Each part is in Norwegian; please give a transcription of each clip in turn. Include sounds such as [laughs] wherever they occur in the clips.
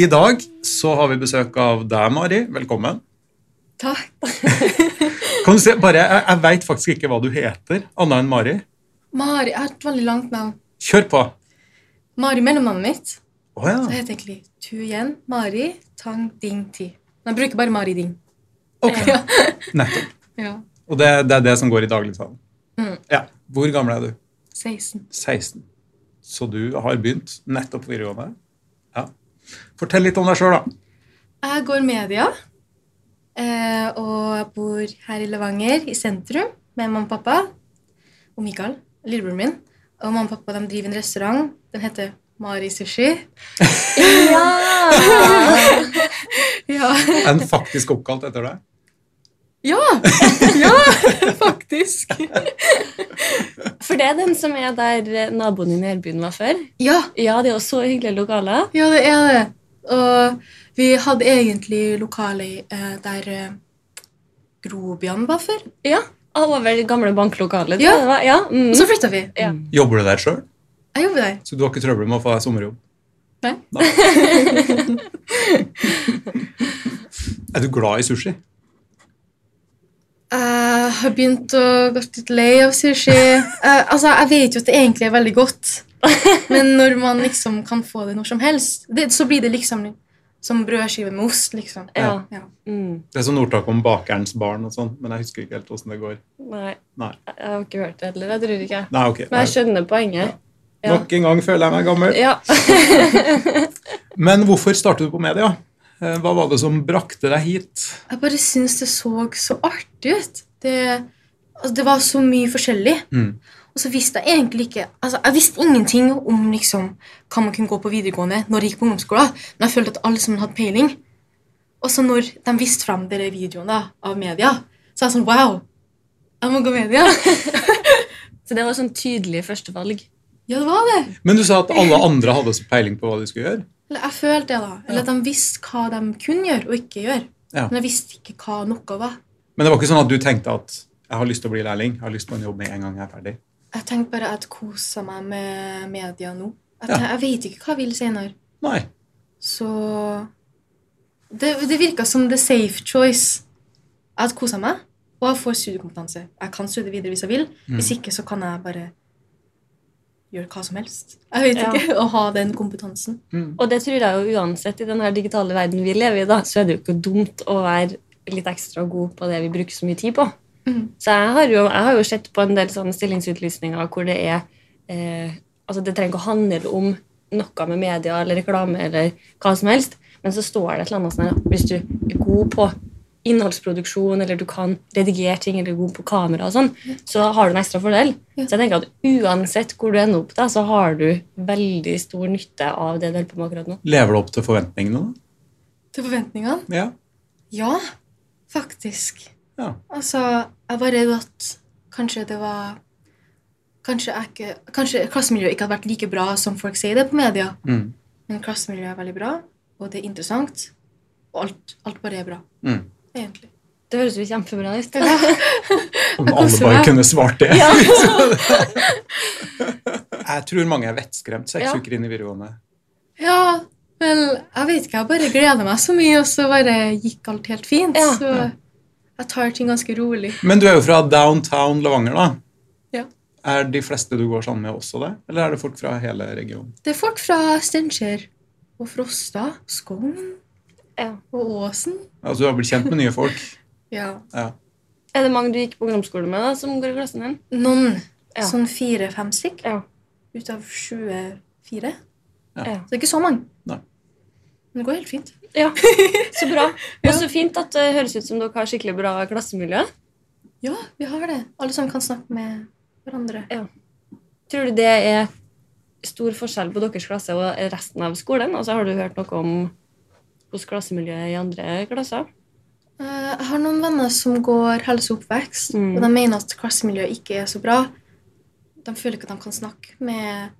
I dag så har vi besøk av deg, Mari. Velkommen. Takk. [laughs] Kan du se, bare, Jeg, jeg veit faktisk ikke hva du heter, annet enn Mari. Mari jeg har et veldig langt navn. Kjør på. Mari mellomnavnet mitt. Oh, ja. Så heter jeg egentlig Tuyen Mari Tang Ding Ti. Men jeg bruker bare Mari Ding. Ok, [laughs] Ja. Nettopp. ja. Og det, det er det som går i dagligtalen. Mm. Ja. Hvor gammel er du? 16. 16. Så du har begynt nettopp på videregående? Fortell litt om deg sjøl, da. Jeg går media, eh, og bor her i Levanger, i sentrum, med mamma og pappa. Og Mikael, lillebroren min. Og mamma og pappa de driver en restaurant. Den heter Mari Sushi. [laughs] Ja! [laughs] Ja, Er den faktisk oppkalt etter deg? ja, [laughs] ja faktisk. For det er den som er der eh, naboen din i Elbyen var før. Ja, Ja, det er også så hyggelige lokaler. ja, det er det. Og vi hadde egentlig lokale eh, der eh, Grobian var før. Ja, Over det gamle banklokalet. Ja. var. ja. Mm. Og så flytta vi. Ja. Jobber du der sjøl? Jeg jobber der. Så du har ikke trøbbel med å få deg sommerjobb? Nei. [laughs] Er du glad i sushi? Jeg har begynt å gå litt lei av sushi. Eh, altså, Jeg vet jo at det egentlig er veldig godt, [laughs] men når man liksom kan få det når som helst, det, så blir det liksom som brødskive med ost, liksom. Ja. Ja. Mm. Det er sånn ordtak om bakerens barn og sånn, men jeg husker ikke helt åssen det går. Nei, Nei. jeg har ikke hørt det heller. Jeg tror ikke. Nei, okay. Men jeg skjønner poenget. Ja. Nok en gang føler jeg meg gammel. Ja. [laughs] Men hvorfor startet du på media? Eh, Hva var det som brakte deg hit? Jeg bare syns det så så artig ut. Det, altså, det var så mye forskjellig. Mm. Og så visste jeg egentlig ikke altså Jeg visste ingenting om liksom, hva man kunne gå på videregående når jeg gikk på ungdomsskolen, men jeg følte at alle sammen hadde peiling. Og så når de viste fram dere videoene da, av media, så er jeg sånn Wow! Jeg må gå media! [laughs] Så det var sånn tydelig førstevalg. ja, det var det. Men du sa at alle andre hadde peiling på hva de skulle gjøre. Eller jeg følte det, da. Eller at de visste hva de kunne gjøre og ikke gjøre. Ja. Men jeg visste ikke hva noe var. Men det var ikke sånn at du tenkte at jeg har lyst til å bli lærling, jeg har lyst på en jobb med en gang jeg er ferdig. Jeg tenkte bare at jeg kosa meg med media nå. At Ja. jeg, jeg vet ikke hva jeg vil senere. Nei. Så Det, det virka som the safe choice. Jeg kosa meg, og jeg får studiekompetanse. Jeg kan studere videre hvis jeg vil. Hvis ikke så kan jeg bare gjøre hva som helst. Jeg vet Ja. ikke, [laughs] Og ha den kompetansen. Mm. Og det tror jeg jo uansett i den digitale verden vi lever i, da, så er det jo ikke dumt å være litt ekstra god på det vi bruker så mye tid på. Mhm. Så jeg har, jo, jeg har jo sett på en del sånne stillingsutlysninger hvor det er eh, Altså, det trenger ikke å handle om noe med media eller reklame eller hva som helst, men så står det et eller annet sånn at Hvis du er god på innholdsproduksjon, eller du kan redigere ting, eller er god på kamera og sånn, så har du en ekstra fordel. Ja. Så jeg tenker at uansett hvor du ender opp, da, så har du veldig stor nytte av det du holder på med akkurat nå. Lever du opp til forventningene? da? Til forventningene? Ja. Ja, faktisk. Ja. Altså, jeg var redd at kanskje det var Kanskje, jeg ikke, kanskje klassemiljøet ikke hadde vært like bra som folk sier det på media. Mm. Men klassemiljøet er veldig bra, og det er interessant. Og alt, alt bare er bra, Mm. egentlig. Det høres jo kjempebra ut. [laughs] Om alle bare kunne svart det. Ja. [laughs] Jeg tror mange er vettskremt seks Ja. uker inn i videregående. Ja, vel, jeg vet ikke. Jeg bare gleder meg så mye, og så bare gikk alt helt fint. Ja. Så jeg tar ting ganske rolig. Men du er jo fra downtown Levanger, da. Ja. Er de fleste du går sammen med, også det? Eller er det folk fra hele regionen? Det er folk fra Steinkjer og Frosta, Skogn Ja. og Åsen. Altså, du har blitt kjent med nye folk? [laughs] Ja. Ja. Er det mange du gikk på ungdomsskole med, da, som går i klassen din? Noen. Ja. Sånn fire-fem stykk Ja. ut av 24. Ja. Ja. Så det er ikke så mange. Nei. Men det går helt fint. Ja. [laughs] Så bra. Og så fint at det høres ut som dere har skikkelig bra klassemiljø. Ja, vi har det. Alle sammen kan snakke med hverandre. Tror du det er stor forskjell på deres klasse og resten av skolen? Altså, har du hørt noe om hos klassemiljøet i andre klasser? Eh, Jeg har noen venner som går helse og oppvekst, Mm. og de mener at klassemiljøet ikke er så bra. De føler ikke at de kan snakke med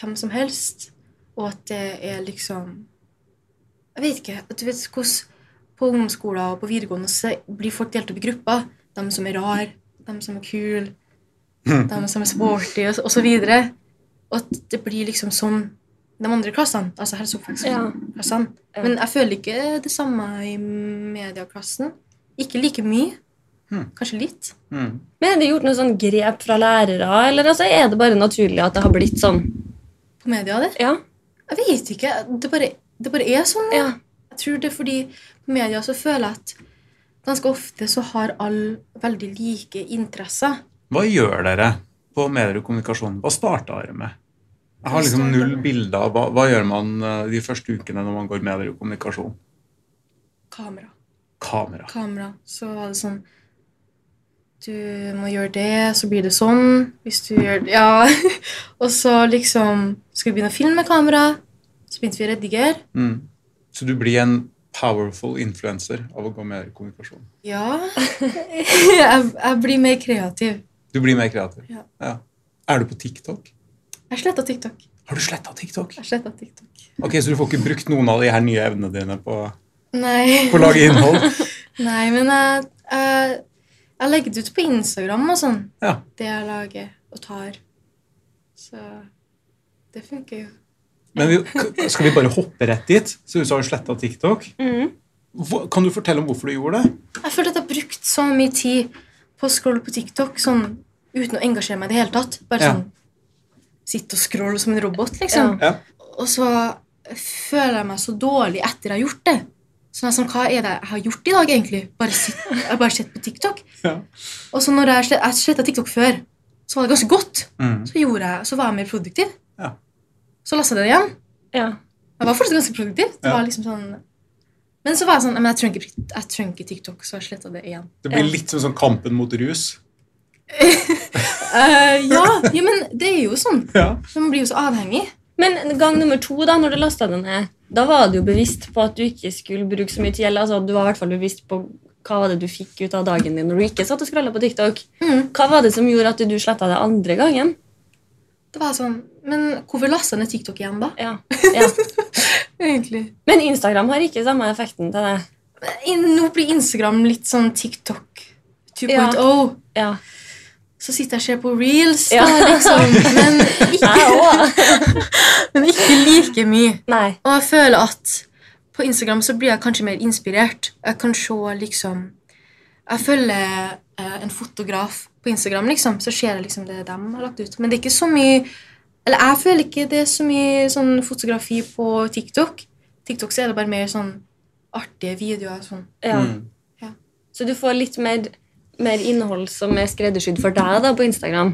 hvem som helst, og at det er liksom Jeg vet ikke. du vet hvordan På ungdomsskoler og på videregående så blir folk delt opp i grupper. De som er rar, de som er kule, de [laughs] som er sporty, og så- videre. Og at det blir liksom sånn de andre klassene, altså helse- og oppvekstklassene. Ja. Men jeg føler ikke det samme i medieklassen. Ikke like mye. Hmm. Kanskje litt. Mm. Men er det gjort noe sånn grep fra lærere, eller altså, er det bare naturlig at det har blitt sånn? På media, det. Ja. Jeg vet ikke. Det bare, det bare er sånn. ja. Jeg tror det er fordi på media så føler jeg at ganske ofte så har alle veldig like interesser. Hva gjør dere på medier og kommunikasjon? Hva starta dere med? Jeg har liksom null bilder av hva, hva gjør man eh, de første ukene når man går medier og kommunikasjon. Kamera. Kamera. Kamera. Så var det sånn Du må gjøre det, så blir det sånn. Hvis du gjør det Ja. [laughs] Og så liksom Skal vi begynne å filme med kamera? Vi å redigere. Mm. Så du blir en powerful influencer av å gå med i kommunikasjon. Ja. [laughs] jeg, jeg blir mer kreativ. Du blir mer kreativ. Ja. Er du på TikTok? Jeg sletta TikTok. Har du sletta TikTok? Jeg TikTok. Ok, Så du får ikke brukt noen av de her nye evnene dine på, Nei. på å lage innhold? [laughs] Nei, men jeg, jeg, jeg legger det ut på Instagram og sånn. Ja. Det jeg lager og tar. Så det funker jo. Men vi, skal vi bare hoppe rett dit? Så du har sletta TikTok. Mm. Kan du fortelle om hvorfor du gjorde det? Jeg føler at jeg har brukt så mye tid på å scrolle på TikTok sånn, uten å engasjere meg i det hele tatt. Bare Ja. sånn sitte og scrolle som en robot, liksom. Ja. Og så føler jeg meg så dårlig etter jeg har gjort det. Så jeg er sånn, Hva er det jeg har gjort i dag, egentlig? Bare sitt, jeg har bare sett på TikTok. Ja. Og så når jeg, jeg sletta TikTok før, så var det ganske godt. Mm. Så, jeg, så var jeg mer produktiv. Så lasta jeg det igjen. ja. Jeg var fortsatt ganske produktiv. Det Ja. var liksom sånn... Men så var jeg sånn Men jeg trenger ikke, jeg trenger ikke TikTok, så jeg sletta det igjen. Det blir Ja. litt som sånn kampen mot rus. uh, ja, ja, men det er jo sånn. Ja. Man blir jo så avhengig. Men gang nummer to, da, når du lasta den ned, da var du jo bevisst på at du ikke skulle bruke så mye tid. Altså, du var i hvert fall bevisst på hva var det du fikk ut av dagen din når du ikke satt og scrolla på TikTok. Mm. Hva var det som gjorde at du sletta det andre gangen? Det var sånn Men hvorfor lasta ned TikTok igjen, da? Ja. ja. [laughs] Egentlig. Men Instagram har ikke samme effekten til det. Nå blir Instagram litt sånn TikTok 2.0. Ja. Ja. Så sitter jeg og ser på reels, Ja. da, liksom. Men [laughs] ikke, [laughs] men ikke like mye. Nei. Og jeg føler at på Instagram så blir jeg kanskje mer inspirert. Jeg kan se liksom Jeg følger eh, en fotograf på Instagram, liksom, så ser jeg liksom det de har lagt ut. Men det er ikke så mye Eller jeg føler ikke det er så mye sånn fotografi på TikTok. TikTok så er det bare mer sånn artige videoer. sånn. Ja. Mm. Så du får litt mer, mer innhold som er skreddersydd for deg da, på Instagram.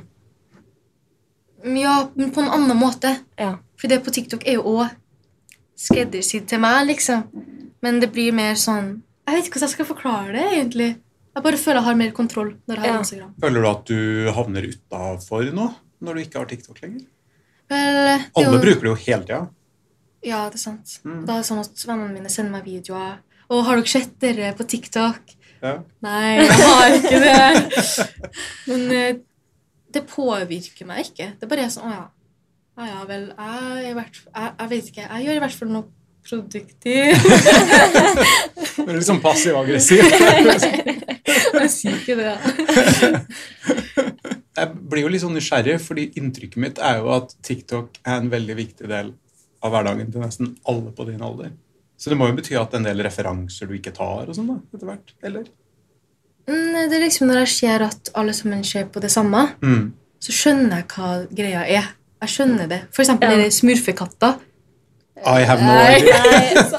Ja, men på en annen måte. Ja. For det på TikTok er jo òg skreddersydd til meg, liksom. Men det blir mer sånn Jeg vet ikke hvordan jeg skal forklare det, egentlig. Jeg bare føler jeg har mer kontroll når jeg har Ja. Instagram. Føler du at du havner utafor nå, når du ikke har TikTok lenger? Vel, det er Alle jo- bruker det jo hele tida. Ja, det er sant. Mm. Da er det sånn at vennene mine sender meg videoer. Og har dere sett dere på TikTok? Ja. Nei, jeg har ikke det. [laughs] Men eh, det påvirker meg ikke. Det er bare sånn Å ja. Ja, ja vel. Jeg, er jeg, jeg vet ikke. Jeg gjør i hvert fall noe produktivt. Du [laughs] er litt sånn passiv-aggressiv. [laughs] jeg sier ikke det. Jeg blir jo litt sånn nysgjerrig, fordi inntrykket mitt er jo at TikTok er en veldig viktig del av hverdagen til nesten alle på din alder. Så det må jo bety at en del referanser du ikke tar og sånn da, etter hvert, eller? Mm, Det er liksom når jeg ser at alle sammen ser på det samme, Mm. så skjønner jeg hva greia er. Jeg skjønner det. For eksempel Ja. ja. smurfekatter. I have no idea. Nei, så,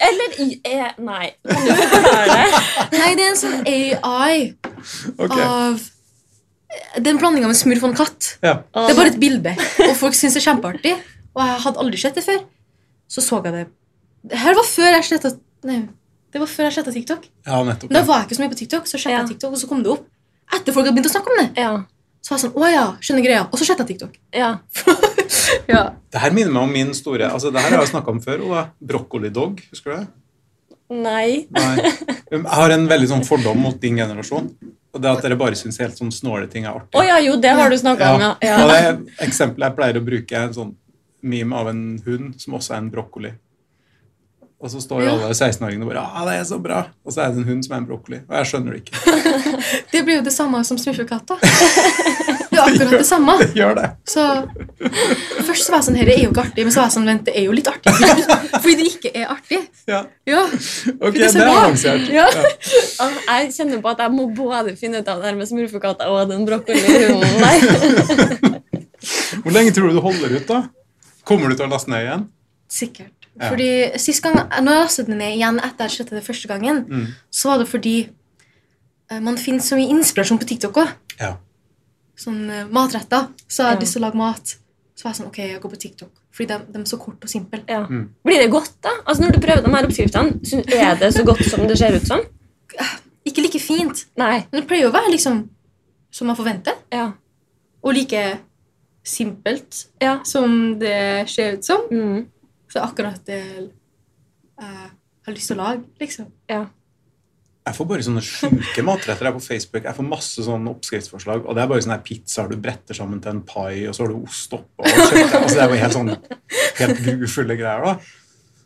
eller i er, Nei. Kan du forklare det? Nei, det er en sånn AI [laughs] okay. av Det er en blanding av en smurf og en katt. Ja. Det er bare et bilde, og folk syns det er kjempeartig. Og jeg hadde aldri sett det før. Så så jeg det Det her var før jeg sletta Nei, det var før jeg sletta TikTok. ja, nettopp. Da var jeg ikke så mye på TikTok, så sletta Ja. jeg TikTok, og så kom det opp. Etter folk hadde begynt å snakke om det. Ja. Så var jeg sånn, å ja, skjønner greia. Og så sletta jeg TikTok. ja. [laughs] Ja. Det her minner meg om min store altså Det her har jeg snakka om før. Brokkolidog, husker du det? Nei. Nei. Jeg har en veldig sånn fordom mot din generasjon. Og det at dere bare syns helt sånn snåle ting er artig. Oh, ja, jo, det har du snakka om, ja. Og ja. det er eksempelet jeg pleier å bruke, er en sånn meme av en hund som også er en brokkoli. Og så står jo alle 16-åringene og bare ah, det er så bra. Og så er det en hund som er en brokkoli. Og jeg skjønner det ikke. [laughs] [laughs] Det blir jo det samme som smurfekatta. [laughs] Det er akkurat det samme. Det [laughs] gjør det. Så Først så var jeg sånn Dette er jo ikke artig, men så var jeg sånn Vent, det er jo litt artig. [laughs] Fordi det ikke er artig. Ja. Ja. Ok, det det er er avansert. Ja. Ja. Jeg kjenner på at jeg må både finne ut av det her med smurfekatta og den brokkolihunden der. [laughs] Hvor lenge tror du du holder ut, da? Kommer du til å laste ned igjen? Sikkert. Ja. Fordi sist gang, Når jeg lastet den ned igjen etter jeg slettet det første gangen, Mm. så var det fordi eh, man finner så mye inspirasjon på TikTok òg. Ja. Sånn uh, matretter. Så jeg hadde Ja. lyst til å lage mat. Så var jeg sånn, ok, jeg går på TikTok. Fordi de, de er så korte og simple. Ja. Mm. Blir det godt, da? Altså Når du prøver de her oppskriftene, er det så godt som det ser ut som? Ikke like fint, Nei. men det pleier å være liksom som man forventer. Ja. Og like simpelt Ja. som det ser ut som. Mm. Så akkurat det jeg har lyst til å lage, liksom. ja. Jeg får bare sånne sjuke matretter på Facebook. Jeg får masse sånne oppskriftsforslag, og det er bare sånne her pizzaer du bretter sammen til en pai, og så har du ost oppå. Altså, det er jo helt sånn helt grufulle greier, da.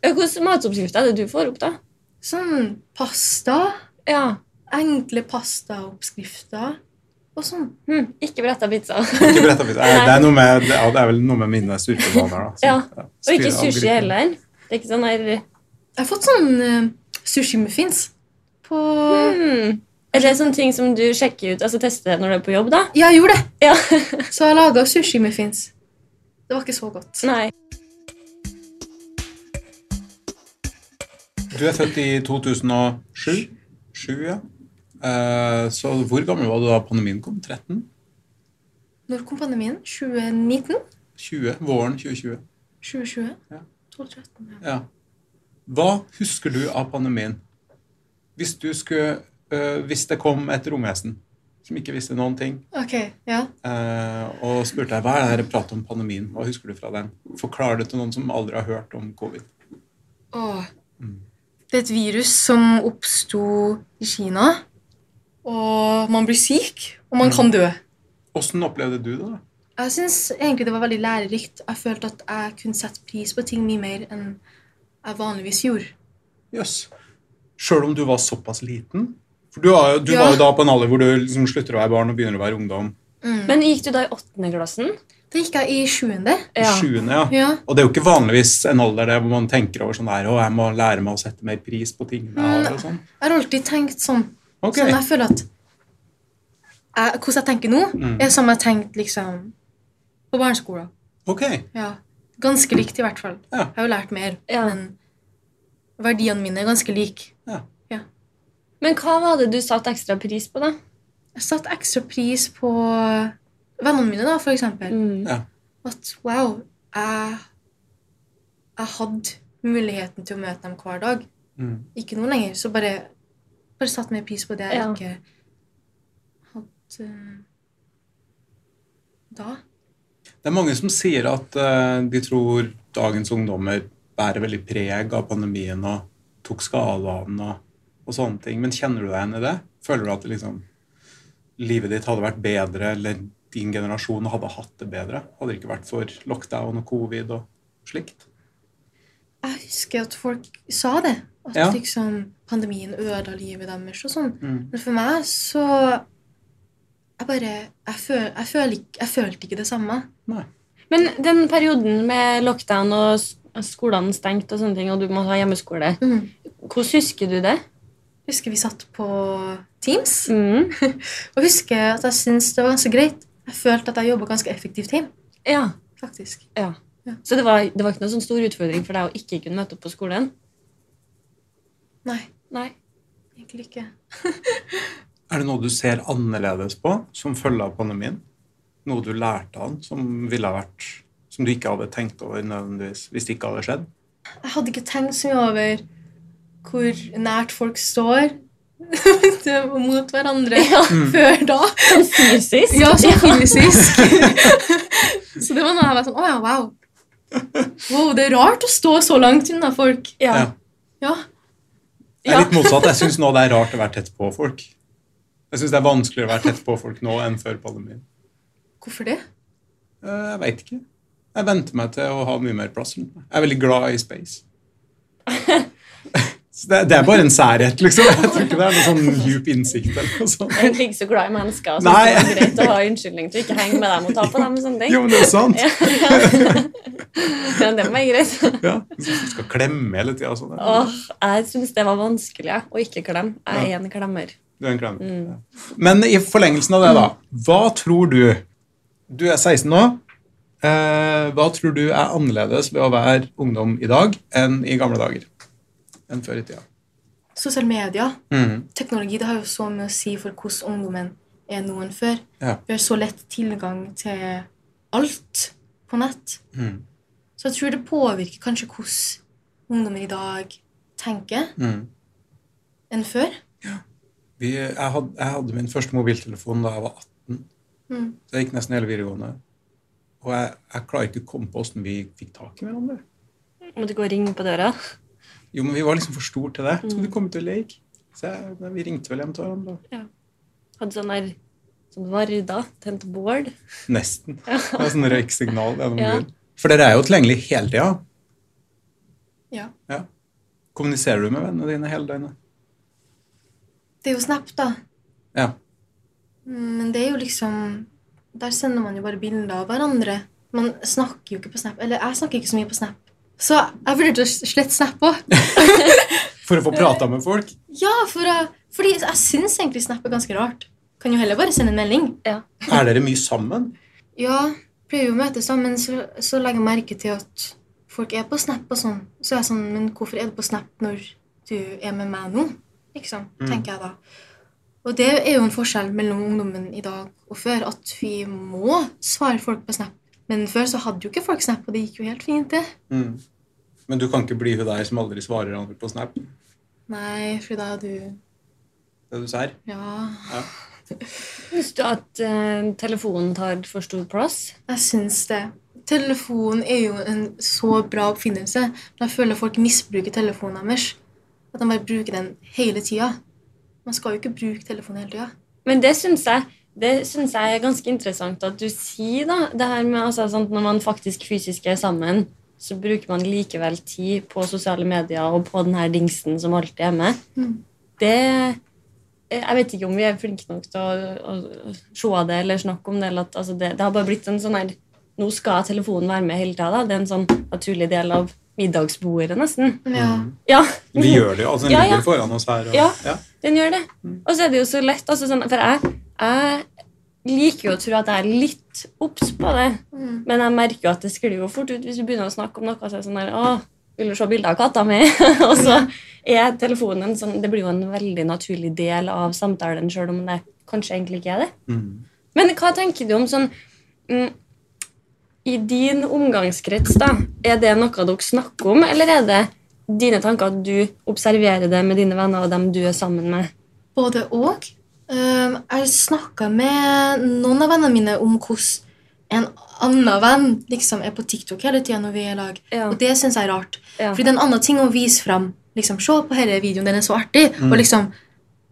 Hvilke matsoppskrifter er det du får opp, da? Sånn pasta. Ja. Enkle pastaoppskrifter. Og sånn. Hm. Ikke bretta pizza. Ikke bretta pizza. Det er, noe med, ja, det er vel noe med mine styrkevaner, da. som- Ja. Og ikke sushi heller. Det er ikke sånn her Jeg har fått sånn uh, sushi-muffins på hmm. Er det sånne ting som du sjekker ut, altså tester når du er på jobb, da? Ja, jeg gjorde det! Ja. [laughs] Så jeg laga sushi-muffins. Det var ikke så godt. Nei. Du er født i 2007? Sju, ja. Eh, så hvor gammel var du da pandemien kom? 13? Når kom pandemien? 2019? 20? Våren 2020? 2020? Ja. 12-13, ja. Ja. Hva husker du av pandemien? Hvis du skulle uh, Hvis det kom et romvesen som ikke visste noen ting, Ok, ja. uh, og spurte deg hva er det dere prater om pandemien, hva husker du fra den? Forklar det til noen som aldri har hørt om covid. Åh. Mm. Det er et virus som oppsto i Kina. Og man blir syk, og man kan dø. Åssen opplevde du det? da? Jeg syns egentlig det var veldig lærerikt. Jeg følte at jeg kunne sette pris på ting mye mer enn jeg vanligvis gjorde. Jøss. Sjøl om du var såpass liten? For du, var jo, du Ja. var jo da på en alder hvor du liksom slutter å være barn og begynner å være ungdom. Men gikk du da i åttende klassen? Da gikk jeg i sjuende. Sjuende, ja. Ja. Og det er jo ikke vanligvis en alder der hvor man tenker over sånn der, å, jeg må lære meg å sette mer pris på tingene jeg har og sånn. Jeg har alltid tenkt sånn. Okay. sånn jeg føler at jeg, Hvordan jeg tenker nå, Mm. er som jeg tenkte liksom på barneskolen. Ok. Ja. Ganske likt, i hvert fall. Ja. Jeg har jo lært mer. Ja. Men verdiene mine er ganske like. Men hva var det du satte ekstra pris på, da? Jeg satte ekstra pris på vennene mine, da, for eksempel. Mm. Ja. At wow, jeg, jeg hadde muligheten til å møte dem hver dag. Mm. Ikke nå lenger. Så bare, bare satt mer pris på det jeg Ja. ikke hadde eh, da. Det er mange som sier at uh, de tror dagens ungdommer bærer veldig preg av pandemien og tok skade og, og sånne ting. Men kjenner du deg igjen i det? Føler du at liksom, livet ditt hadde vært bedre, eller din generasjon hadde hatt det bedre? Hadde det ikke vært for lockdown og covid og slikt? Jeg husker at folk sa det. At Ja. liksom pandemien ødela livet deres og sånn. Mm. Men for meg så Jeg bare Jeg, føl, jeg, føl jeg følte ikke det samme. Nei. Men den perioden med lockdown og skolene stengt og sånne ting, og du må ha hjemmeskole, Mm. hvordan husker du det? Husker vi satt på Teams. Mm. [laughs] Og husker at jeg syntes det var ganske greit. Jeg følte at jeg jobba ganske effektivt hjemme. Ja. faktisk. ja. Ja. Så det var, det var ikke noen sånn stor utfordring for deg å ikke kunne møte opp på skolen? Nei, Nei. egentlig ikke. [laughs] Er det noe du ser annerledes på som følge av pandemien? Noe du lærte av den som ville ha vært som du ikke hadde tenkt over nødvendigvis hvis det ikke hadde skjedd? Jeg hadde ikke tenkt så mye over hvor nært folk står [laughs] mot hverandre Ja. før da. Sånn fysisk? Ja, sånn fysisk. [laughs] så det var noe jeg var sånn Å ja, wow. Wow, Det er rart å stå så langt unna folk. Ja. Ja. Det er litt motsatt. Jeg syns nå det er rart å være tett på folk. Jeg syns det er vanskeligere å være tett på folk nå enn før pandemien. Hvorfor det? Eh, Jeg veit ikke. Jeg venter meg til å ha mye mer plass rundt meg. Jeg er veldig glad i space. [laughs] Det, det er bare en særhet, liksom. Jeg tror ikke det er noe sånn djup innsikt eller noe sånt. Jeg er ikke så glad i mennesker. så Nei. det er greit å ha unnskyldning til å ikke henge med dem og ta på dem. og sånne ting. Jo, men det er sant. Ja, [laughs] det må være greit. Ja, du skal klemme hele tida sånn. Åh, jeg syns det var vanskelig ja, å ikke klemme. Jeg er en klemmer. Du er en klemmer. Ja. Men i forlengelsen av det, da. Hva tror du Du er 16 nå. Eh, hva tror du er annerledes ved å være ungdom i dag enn i gamle dager? Enn før i tida? Sosiale medier, Mm. teknologi, det har jo så mye å si for hvordan ungdommen er nå enn før. Ja. Vi har så lett tilgang til alt på nett. Mm. Så jeg tror det påvirker kanskje hvordan ungdommer i dag tenker Mm. enn før. Vi, jeg, hadde, jeg hadde min første mobiltelefon da jeg var 18. Mm. Så jeg gikk nesten hele videregående. Og jeg, jeg klarer ikke å komme på åssen vi fikk tak i hverandre. Måtte gå og ringe på døra. Jo, men vi var liksom for store til det. Mm. du vi komme til å leke? Så jeg, vi ringte vel hjem til hverandre. Hadde sånn der sånn varda, tent bål. Nesten. Det var sånn røyksignal gjennom Ja. For dere er jo tilgjengelig hele tida. Ja. Ja. Kommuniserer du med vennene dine hele døgnet? Det er jo Snap, da. Ja. Men det er jo liksom Der sender man jo bare bilder av hverandre. Man snakker jo ikke på Snap. Eller jeg snakker ikke så mye på Snap. Så jeg vurderte å slette Snap òg. [laughs] For å få prata med folk? Ja, for fordi jeg syns egentlig Snap er ganske rart. Kan jo heller bare sende en melding. Ja. Er dere mye sammen? Ja, pleier jo å møtes sammen, så, så legger jeg merke til at folk er på Snap og sånn. Så er jeg sånn, men hvorfor er du på Snap når du er med meg nå? Liksom, Mm. tenker jeg da. Og det er jo en forskjell mellom ungdommen i dag og før, at vi må svare folk på Snap. Men før så hadde jo ikke folk Snap, og det gikk jo helt fint, det. Mm. Men du kan ikke bli hun der som aldri svarer andre på Snap? Nei, for da er du Det du sier? Ja. Syns [laughs] du at uh, telefonen tar for stor plass? Jeg syns det. Telefonen er jo en så bra oppfinnelse, men jeg føler folk misbruker telefonen deres. At de bare bruker den hele tida. Man skal jo ikke bruke telefonen hele tida. Men det syns jeg, det syns jeg er ganske interessant at du sier, da. Det her med altså, sånn, Når man faktisk fysisk er sammen, så bruker man likevel tid på sosiale medier og på den her dingsen som alltid er med. Mm. Det Jeg vet ikke om vi er flinke nok til å, å se det eller snakke om det. Eller at, altså, det, det har bare blitt en sånn her Nå skal telefonen være med hele tida. Det er en sånn naturlig del av middagsbordet, nesten. Ja. Ja, Vi gjør det jo. altså Den Ja, ja. ligger foran oss her. Og, Ja. ja. Den gjør det. Og så er det jo så lett. Altså, sånn, for jeg, jeg liker jo å tro at jeg er litt obs på det. Mm. Men jeg merker jo at det sklir jo fort ut hvis du begynner å snakke om noe. Så er sånn der, å, vil du se bilde av katta mi? [laughs] og så er telefonen sånn Det blir jo en veldig naturlig del av samtalen, sjøl om det kanskje egentlig ikke er det. Mm. Men hva tenker du om sånn mm, I din omgangskrets, da, er det noe dere snakker om, eller er det dine tanker at du observerer det med dine venner og dem du er sammen med? Både og. Um, jeg snakka med noen av vennene mine om hvordan en annen venn liksom er på TikTok hele tida når vi er i lag. Ja. Og det syns jeg er rart. Ja. Fordi det er en annen ting å vise fram. Liksom, Se på denne videoen, den er så artig. Og liksom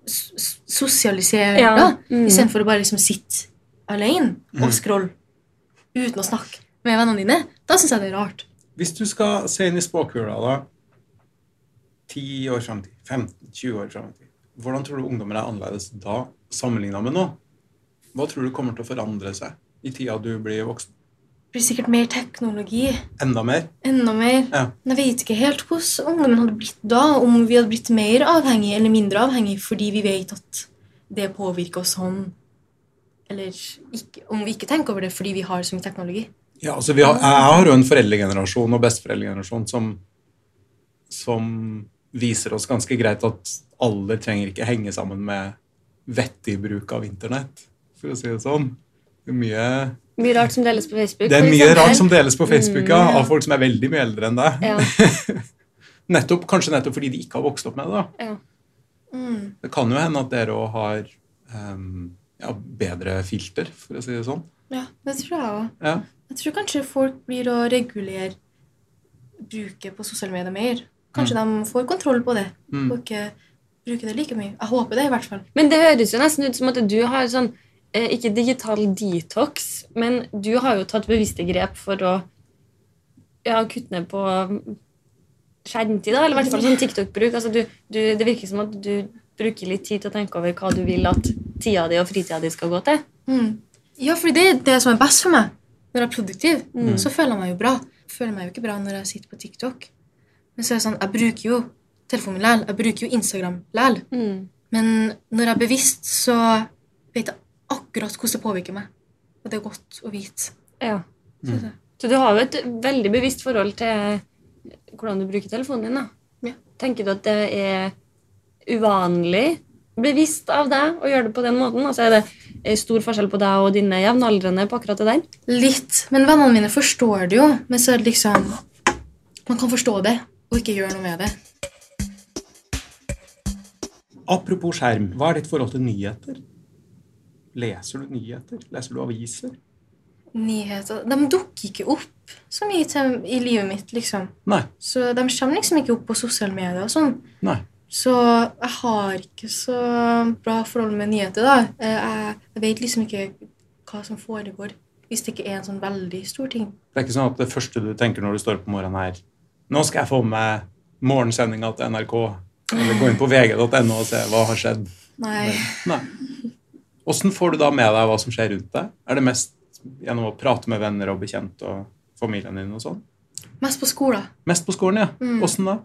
sosialisere, Ja, da. mm. Istedenfor å bare liksom sitte alene og scrolle uten å snakke med vennene dine. Da syns jeg det er rart. Hvis du skal se inn i spåkula, da 10 år fram i tid, 15-20 år fram i tid, hvordan tror du ungdommer er annerledes da sammenligna med nå? Hva tror du kommer til å forandre seg i tida du blir voksen? Det blir sikkert mer teknologi. Enda mer? Enda mer. Ja. Men jeg vet ikke helt hvordan ungdommen hadde blitt da. Om vi hadde blitt mer avhengig eller mindre avhengig fordi vi vet at det påvirker oss sånn. Eller ikke, om vi ikke tenker over det fordi vi har så mye teknologi. Ja, altså vi har, Jeg har jo en foreldregenerasjon og besteforeldregenerasjon som, som viser oss ganske greit at alle trenger ikke henge sammen med vettig bruk av internett, for å si det sånn. Det er mye, Mye rart som deles på Facebook. det er mye rart som deles på Facebook ja, Mm, ja. av folk som er veldig mye eldre enn deg. Ja, [laughs] Nettopp, kanskje nettopp fordi de ikke har vokst opp med det. da. ja. Mm. Det kan jo hende at dere òg har um, ja, bedre filter, for å si det sånn. Ja, det tror jeg òg. Ja. Jeg tror kanskje folk blir å regulere bruket på sosiale medier mer. Kanskje de får kontroll på det Mm. og ikke bruker det like mye. Jeg håper det, i hvert fall. Men det høres jo nesten ut som at du har sånn eh, Ikke digital detox, men du har jo tatt bevisste grep for å ja, kutte ned på skjermtid, da, eller i hvert fall sånn TikTok-bruk. Altså, du, du, det virker som at du bruker litt tid til å tenke over hva du vil at tida di og fritida di skal gå til. Mm. Ja, for det er det som er best for meg. Når jeg er produktiv, så føler jeg meg jo bra. Jeg føler meg jo ikke bra når jeg sitter på TikTok. Men så er det sånn, jeg bruker jo telefonen min likevel. Jeg bruker jo Instagram læl. Mm. Men når jeg er bevisst, så vet jeg akkurat hvordan det påvirker meg. Og det er godt å vite. Ja. Mm. Så du har jo et veldig bevisst forhold til hvordan du bruker telefonen din. da. Ja. Tenker du at det er uvanlig bevisst av deg å gjøre det på den måten? Altså Er det eh, stor forskjell på deg og dine jevnaldrende på akkurat det der? Litt. Men vennene mine forstår det jo. Men så er det liksom Man kan forstå det og ikke gjøre noe med det. Apropos skjerm, hva er ditt forhold til nyheter? Leser du nyheter? Leser du aviser? Nyheter De dukker ikke opp så mye til, i livet mitt, liksom. Nei. Så de kommer liksom ikke opp på sosiale medier og sånn. Nei. Så jeg har ikke så bra forhold med nyheter, da. Eh, Jeg, jeg vet liksom ikke hva som foregår, hvis det ikke er en sånn veldig stor ting. Det er ikke sånn at det første du tenker når du står opp om morgenen her Nå skal jeg få med morgensendinga til NRK. Eller gå inn på vg.no og se hva har skjedd. Nei. Nei. Åssen får du da med deg hva som skjer rundt deg? Er det mest gjennom å prate med venner og bekjente og familien din og sånn? Mest på skolen. Mest på skolen, ja. Mm. Åssen da?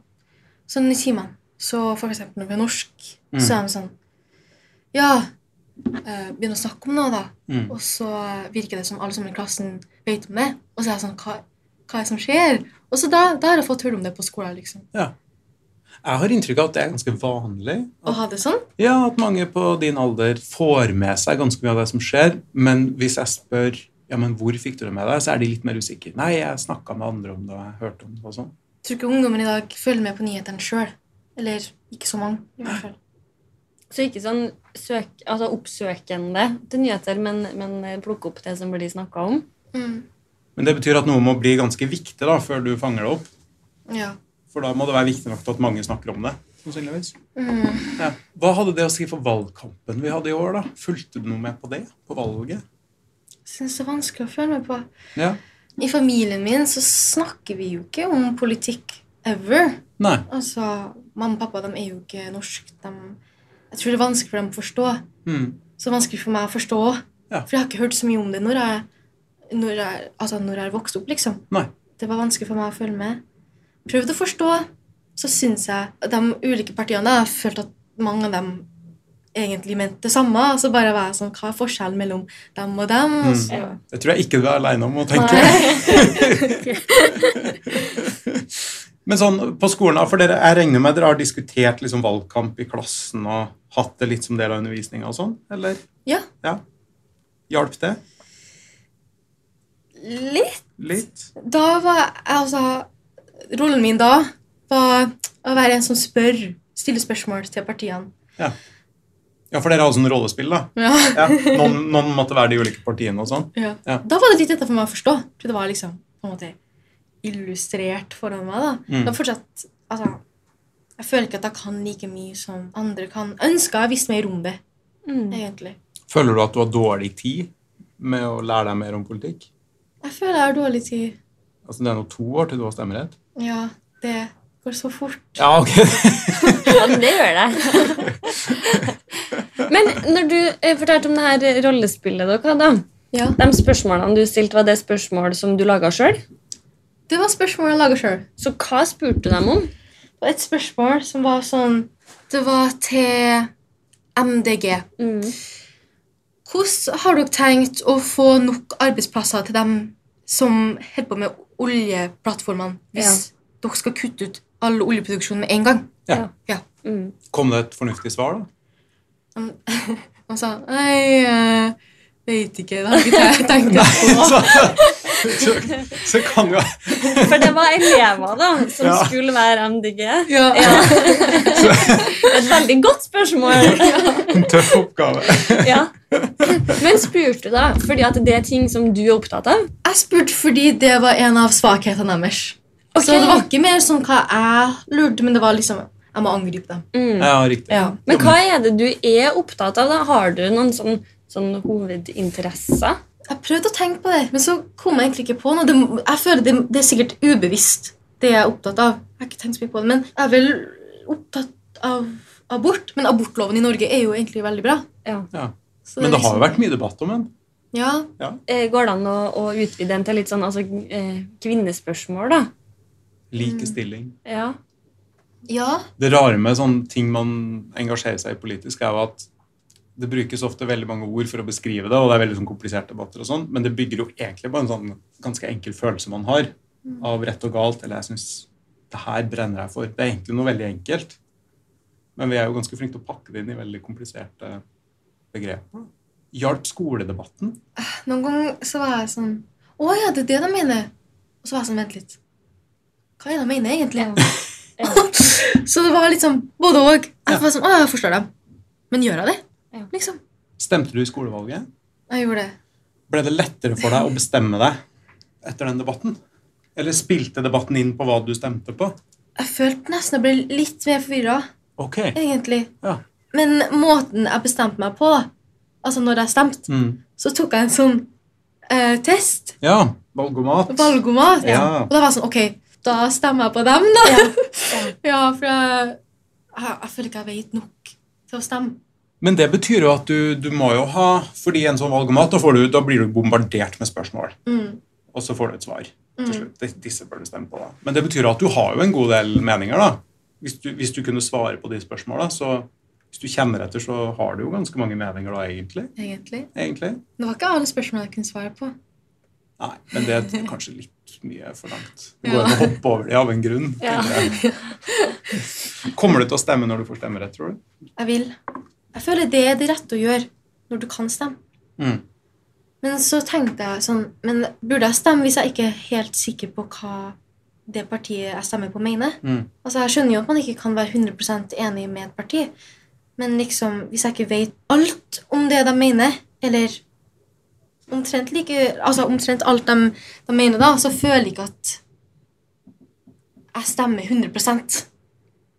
Sånn i timene. Så for eksempel når vi er norsk, Mm. så er de sånn Ja, eh, begynner å snakke om noe, da. Mm. Og så virker det som alle sammen i klassen vet om det. Og så er jeg sånn Hva, hva er det som skjer? Og så da, da har jeg fått høre om det på skolen, liksom. Ja. Jeg har inntrykk av at det er ganske vanlig. Å ha det sånn? Ja, At mange på din alder får med seg ganske mye av det som skjer. Men hvis jeg spør ja, men hvor fikk du det med deg, så er de litt mer usikre. Nei, jeg snakka med andre om det, og jeg hørte om det og sånn. Tror ikke ungdommen i dag følger med på nyhetene sjøl. Eller ikke så mange, i hvert fall. Så ikke sånn søk, altså oppsøkende til nyheter, men, men plukke opp det som blir snakka om. Mm. Men det betyr at noe må bli ganske viktig da, før du fanger det opp. Ja. For da må det være viktig nok til at mange snakker om det. sannsynligvis. Mm. Ja. Hva hadde det å si for valgkampen vi hadde i år? da? Fulgte du noe med på det? På valget? Jeg Syns det er vanskelig å følge med på. Ja. I familien min så snakker vi jo ikke om politikk ever. Nei. Altså, Mamma og pappa de er jo ikke norske. De, jeg tror det er vanskelig for dem å forstå. Mm. Så vanskelig for meg å forstå. Ja. For jeg har ikke hørt så mye om det når jeg, når jeg, altså når jeg vokste opp. liksom. Nei. Det var vanskelig for meg å følge med. Prøvde å forstå. Så syns jeg at de ulike partiene Jeg Jeg følte at mange av dem egentlig mente det samme. Så bare var jeg sånn, Hva er forskjellen mellom dem og dem? Og Mm. så, Det tror jeg ikke du er aleine om å tenke. [laughs] Men sånn på skolen, for dere, jeg regner med dere har diskutert liksom valgkamp i klassen og hatt det litt som del av undervisninga og sånn? Eller? Ja. ja. Hjalp det? Litt. Litt? Da var jeg altså Rollen min da var å være en som spør, stiller spørsmål til partiene. Ja, for dere har sånn rollespill, da. Ja. Ja, noen, noen måtte være de ulike partiene og sånn. Ja. Ja. Da var det litt lettere for meg å forstå. For det var liksom på en måte illustrert foran meg. da. Mm. Men fortsatt, altså, Jeg føler ikke at jeg kan like mye som andre kan. Ønska jeg visste mer om det, Mm. egentlig. Føler du at du har dårlig tid med å lære deg mer om politikk? Jeg føler jeg har dårlig tid. Altså, Det er nå to år til du har stemmerett. Ja, det går så fort. Ja, ok. [laughs] Ja, det gjør det. [laughs] Men når du eh, fortalte om det her rollespillet dere hadde, Ja. de spørsmålene du stilte, var det spørsmål som du laga sjøl? Det var spørsmål jeg laga sjøl. Så hva spurte du dem om? Det var et spørsmål som var sånn Det var til MDG. Mm. Hvordan har dere tenkt å få nok arbeidsplasser til dem som holder på med oljeplattformene, hvis dere skal kutte ut all oljeproduksjon med en gang? Ja. Ja. Mm. Kom det et fornuftig svar, da? Han, [laughs] han sa Nei, jeg vet ikke. Det har jeg ikke tenkt på. Så, så, kan jo For det var elever da, som Ja. skulle være MDG. Ja. Et veldig godt spørsmål. en tøff oppgave. Ja. Men spurte du da, fordi at det er ting som du er opptatt av? Jeg spurte fordi det var en av svakhetene deres. Okay. Så det var ikke mer sånn hva jeg lurte, men det var liksom Jeg må angripe dem. Mm. Ja, riktig. Ja. Men hva er det du er opptatt av? da? Har du noen sånn, sånn hovedinteresser? Jeg prøvde å tenke på det, men så kom jeg egentlig ikke på noe. Det, jeg føler det, det er sikkert ubevisst, det jeg er opptatt av. Jeg har ikke tenkt så mye på det, men jeg er vel opptatt av abort. Men abortloven i Norge er jo egentlig veldig bra. Ja. Ja. Så Men det har liksom- jo vært mye debatt om den. Ja, ja. Går det an å, å utvide den til litt sånn altså, eh, kvinnespørsmål, da? Likestilling. Ja. ja, Det rare med sånne ting man engasjerer seg i politisk, er jo at det brukes ofte veldig mange ord for å beskrive det, og det er veldig sånn kompliserte debatter og sånn, men det bygger jo egentlig på en sånn ganske enkel følelse man har av rett og galt, eller jeg syns det her brenner jeg for. Det er egentlig noe veldig enkelt, men vi er jo ganske flinke til å pakke det inn i veldig kompliserte begreper. Hjalp skoledebatten? noen ganger så var jeg sånn Å ja, det er det de mener. Og så var jeg sånn, vent litt. Hva er det de mener egentlig? [laughs] Så det var litt sånn både og. Jeg var sånn, å, jeg forstår dem. Men gjør jeg det? Ja. Liksom. Stemte du i skolevalget? Jeg gjorde det. Ble det lettere for deg å bestemme deg etter den debatten? Eller spilte debatten inn på hva du stemte på? Jeg følte nesten jeg ble litt mer forvirra, Ok. egentlig. Ja. Men måten jeg bestemte meg på, altså når jeg stemte, Mm. så tok jeg en sånn eh, test. Ja. Valgomat. Valgomat. Ja. Og da var jeg sånn Ok, da stemmer jeg på dem, da. Ja. [laughs] Ja, for jeg, jeg, jeg føler ikke jeg vet nok til å stemme. Men det betyr jo at du, du må jo ha Fordi en sånn valgomat, da, får du, da blir du bombardert med spørsmål. Mm. Og så får du et svar til Mm. slutt. Dis- Disse bør du stemme på. da. Men det betyr at du har jo en god del meninger. da. Hvis du, hvis du kunne svare på de spørsmåla, så hvis du kjenner etter, så har du jo ganske mange meninger da, egentlig. Egentlig. egentlig. Det var ikke alle spørsmål jeg kunne svare på. Nei, men det er kanskje litt mye for langt. Det går an å hoppe over det av en grunn. Ja. [laughs] Kommer du til å stemme når du får stemmerett, tror du? Jeg vil. Jeg føler det er det rette å gjøre når du kan stemme. Mm. Men så tenkte jeg sånn Men burde jeg stemme hvis jeg ikke er helt sikker på hva det partiet jeg stemmer på, mener? Mm. Altså, Jeg skjønner jo at man ikke kan være 100% enig med et parti. Men liksom, hvis jeg ikke vet alt om det de mener, eller omtrent like Altså omtrent alt de, de mener, da, så føler jeg ikke at jeg stemmer 100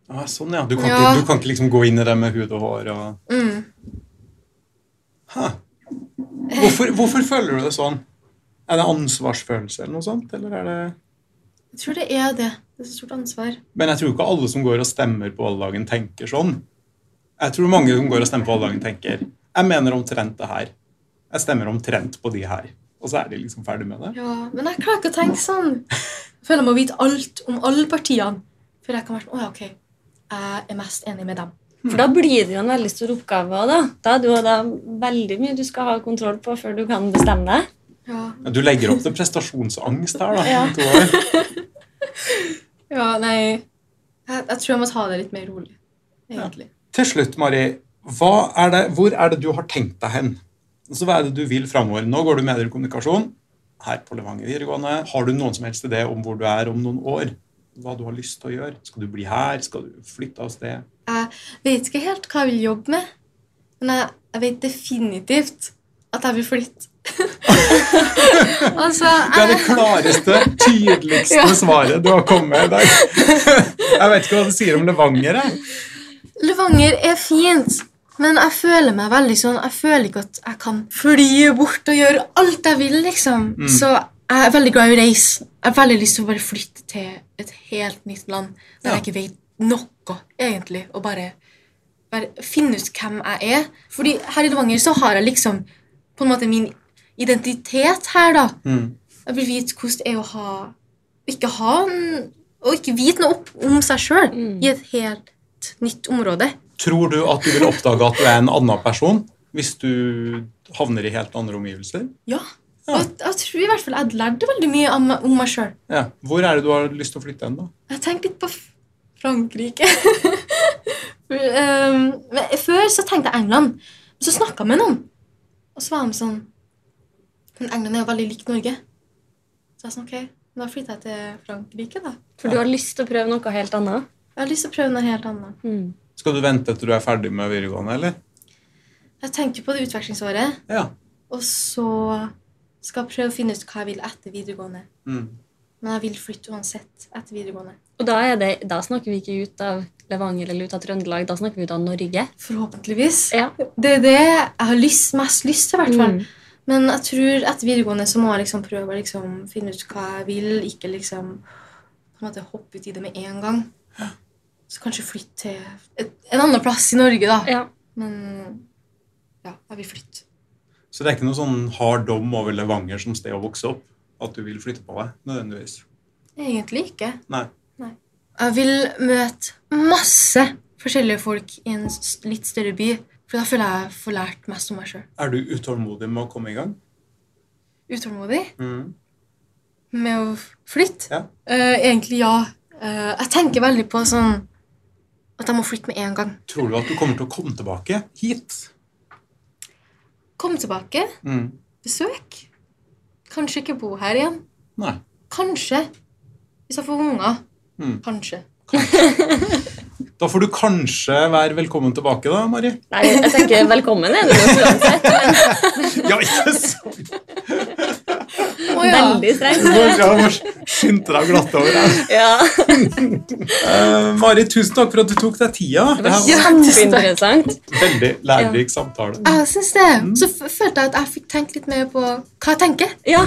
Ah, sånn, ja. Du kan, Ja. Ikke, du kan ikke liksom gå inn i det med hud og hår og mm. Hvorfor, hvorfor føler du det sånn? Er det ansvarsfølelse eller noe sånt? Eller er det Jeg tror det er det. Det er så stort ansvar. Men jeg tror ikke alle som går og stemmer på valgdagen, tenker sånn. Jeg tror mange som går og stemmer på valgdagen, tenker Jeg mener omtrent det her. Jeg stemmer omtrent på de her. Og så er de liksom ferdig med det. Ja, Men jeg klarer ikke å tenke sånn. Jeg føler jeg må vite alt om alle partiene. Før jeg kan være sånn Å ja, ok. Jeg er mest enig med dem. For da blir det jo en veldig stor oppgave. også, Da Da er det jo da veldig mye du skal ha kontroll på før du kan bestemme deg. Ja, Du legger opp til prestasjonsangst her, da. Ja. [laughs] ja nei jeg, jeg tror jeg må ta det litt mer rolig, egentlig. Til slutt, Mari, hva er det, hvor er det du har tenkt deg hen? Altså, hva er det du vil framover? Nå går du medier og kommunikasjon her på Levanger videregående. Har du noen som helst idé om hvor du er om noen år? Hva du har lyst til å gjøre? Skal du bli her? Skal du flytte av sted? Jeg vet ikke helt hva jeg vil jobbe med, men jeg, jeg vet definitivt at jeg vil flytte. [laughs] altså, Det er det klareste, tydeligste [laughs] Ja. svaret du har kommet med i dag. Jeg vet ikke hva det sier om Levanger. Jeg. Levanger er fint, men jeg føler meg veldig sånn Jeg føler ikke at jeg kan fly bort og gjøre alt jeg vil, liksom. Mm. Så jeg er veldig glad i å reise. Jeg har veldig lyst til å bare flytte til et helt nytt land der Ja. jeg ikke vet noe, egentlig, og bare, bare finne ut hvem jeg er. Fordi her i Levanger så har jeg liksom på en måte min identitet her, da. Mm. Jeg vil vite hvordan det er å ha ikke ha en, og ikke vite noe opp om seg sjøl Mm. i et helt nytt område. Tror du at du vil oppdage at du er en annen person hvis du havner i helt andre omgivelser? Ja. Ja. Og jeg, tror i hvert fall jeg lærte veldig mye om, om meg sjøl. Ja. Hvor er det du har lyst til å flytte hen, da? Jeg tenkte litt på Frankrike. [laughs] For, ehm, før så tenkte jeg England. Men Så snakka jeg med noen, og så var de sånn Men England er jo veldig likt Norge. Så jeg sa ok, da flytter jeg til Frankrike, da. For du har lyst til å prøve noe helt annet. Jeg har lyst til å prøve noe helt annet. Mm. Skal du vente til du er ferdig med videregående, eller? Jeg tenker på det utvekslingsåret, Ja. og så skal prøve å finne ut hva jeg vil etter videregående. Mm. Men jeg vil flytte uansett etter videregående. Og da, er det, da snakker vi ikke ut av Levanger eller ut av Trøndelag, da snakker vi ut av Norge. Forhåpentligvis. Ja. Det er det jeg har lyst, mest lyst til, i hvert fall. Mm. Men jeg tror etter videregående så må jeg liksom prøve å liksom finne ut hva jeg vil. Ikke liksom på en måte hoppe ut i det med en gang. Så kanskje flytte til et, en annen plass i Norge, da. Ja. Men ja, jeg vil flytte. Så det er ikke noen sånn hard dom over Levanger som sted å vokse opp? At du vil flytte på deg, nødvendigvis? Egentlig ikke. Nei. Jeg vil møte masse forskjellige folk i en litt større by. For da føler jeg jeg får lært mest om meg sjøl. Er du utålmodig med å komme i gang? Utålmodig Mm. med å flytte. Ja. Uh, egentlig ja. Uh, jeg tenker veldig på sånn at jeg må flytte med en gang. Tror du at du kommer til å komme tilbake hit? Komme tilbake, Mm. besøk. Kanskje ikke bo her igjen. Nei. Kanskje. Hvis jeg får unger. Mm. Kanskje. [laughs] Da får du kanskje være velkommen tilbake, da, Mari. Nei, jeg tenker velkommen er du uansett, [laughs] Ja, ikke sant? Oh, ja. veldig streng. Du må skynde deg glatt over her. Ja, uh, [laughs] Mari, tusen takk for at du tok deg tida. det var kjempeinteressant. veldig lærerik samtale. Jeg syns det. Så f- følte jeg at jeg fikk tenkt litt mer på hva jeg tenker. Ja,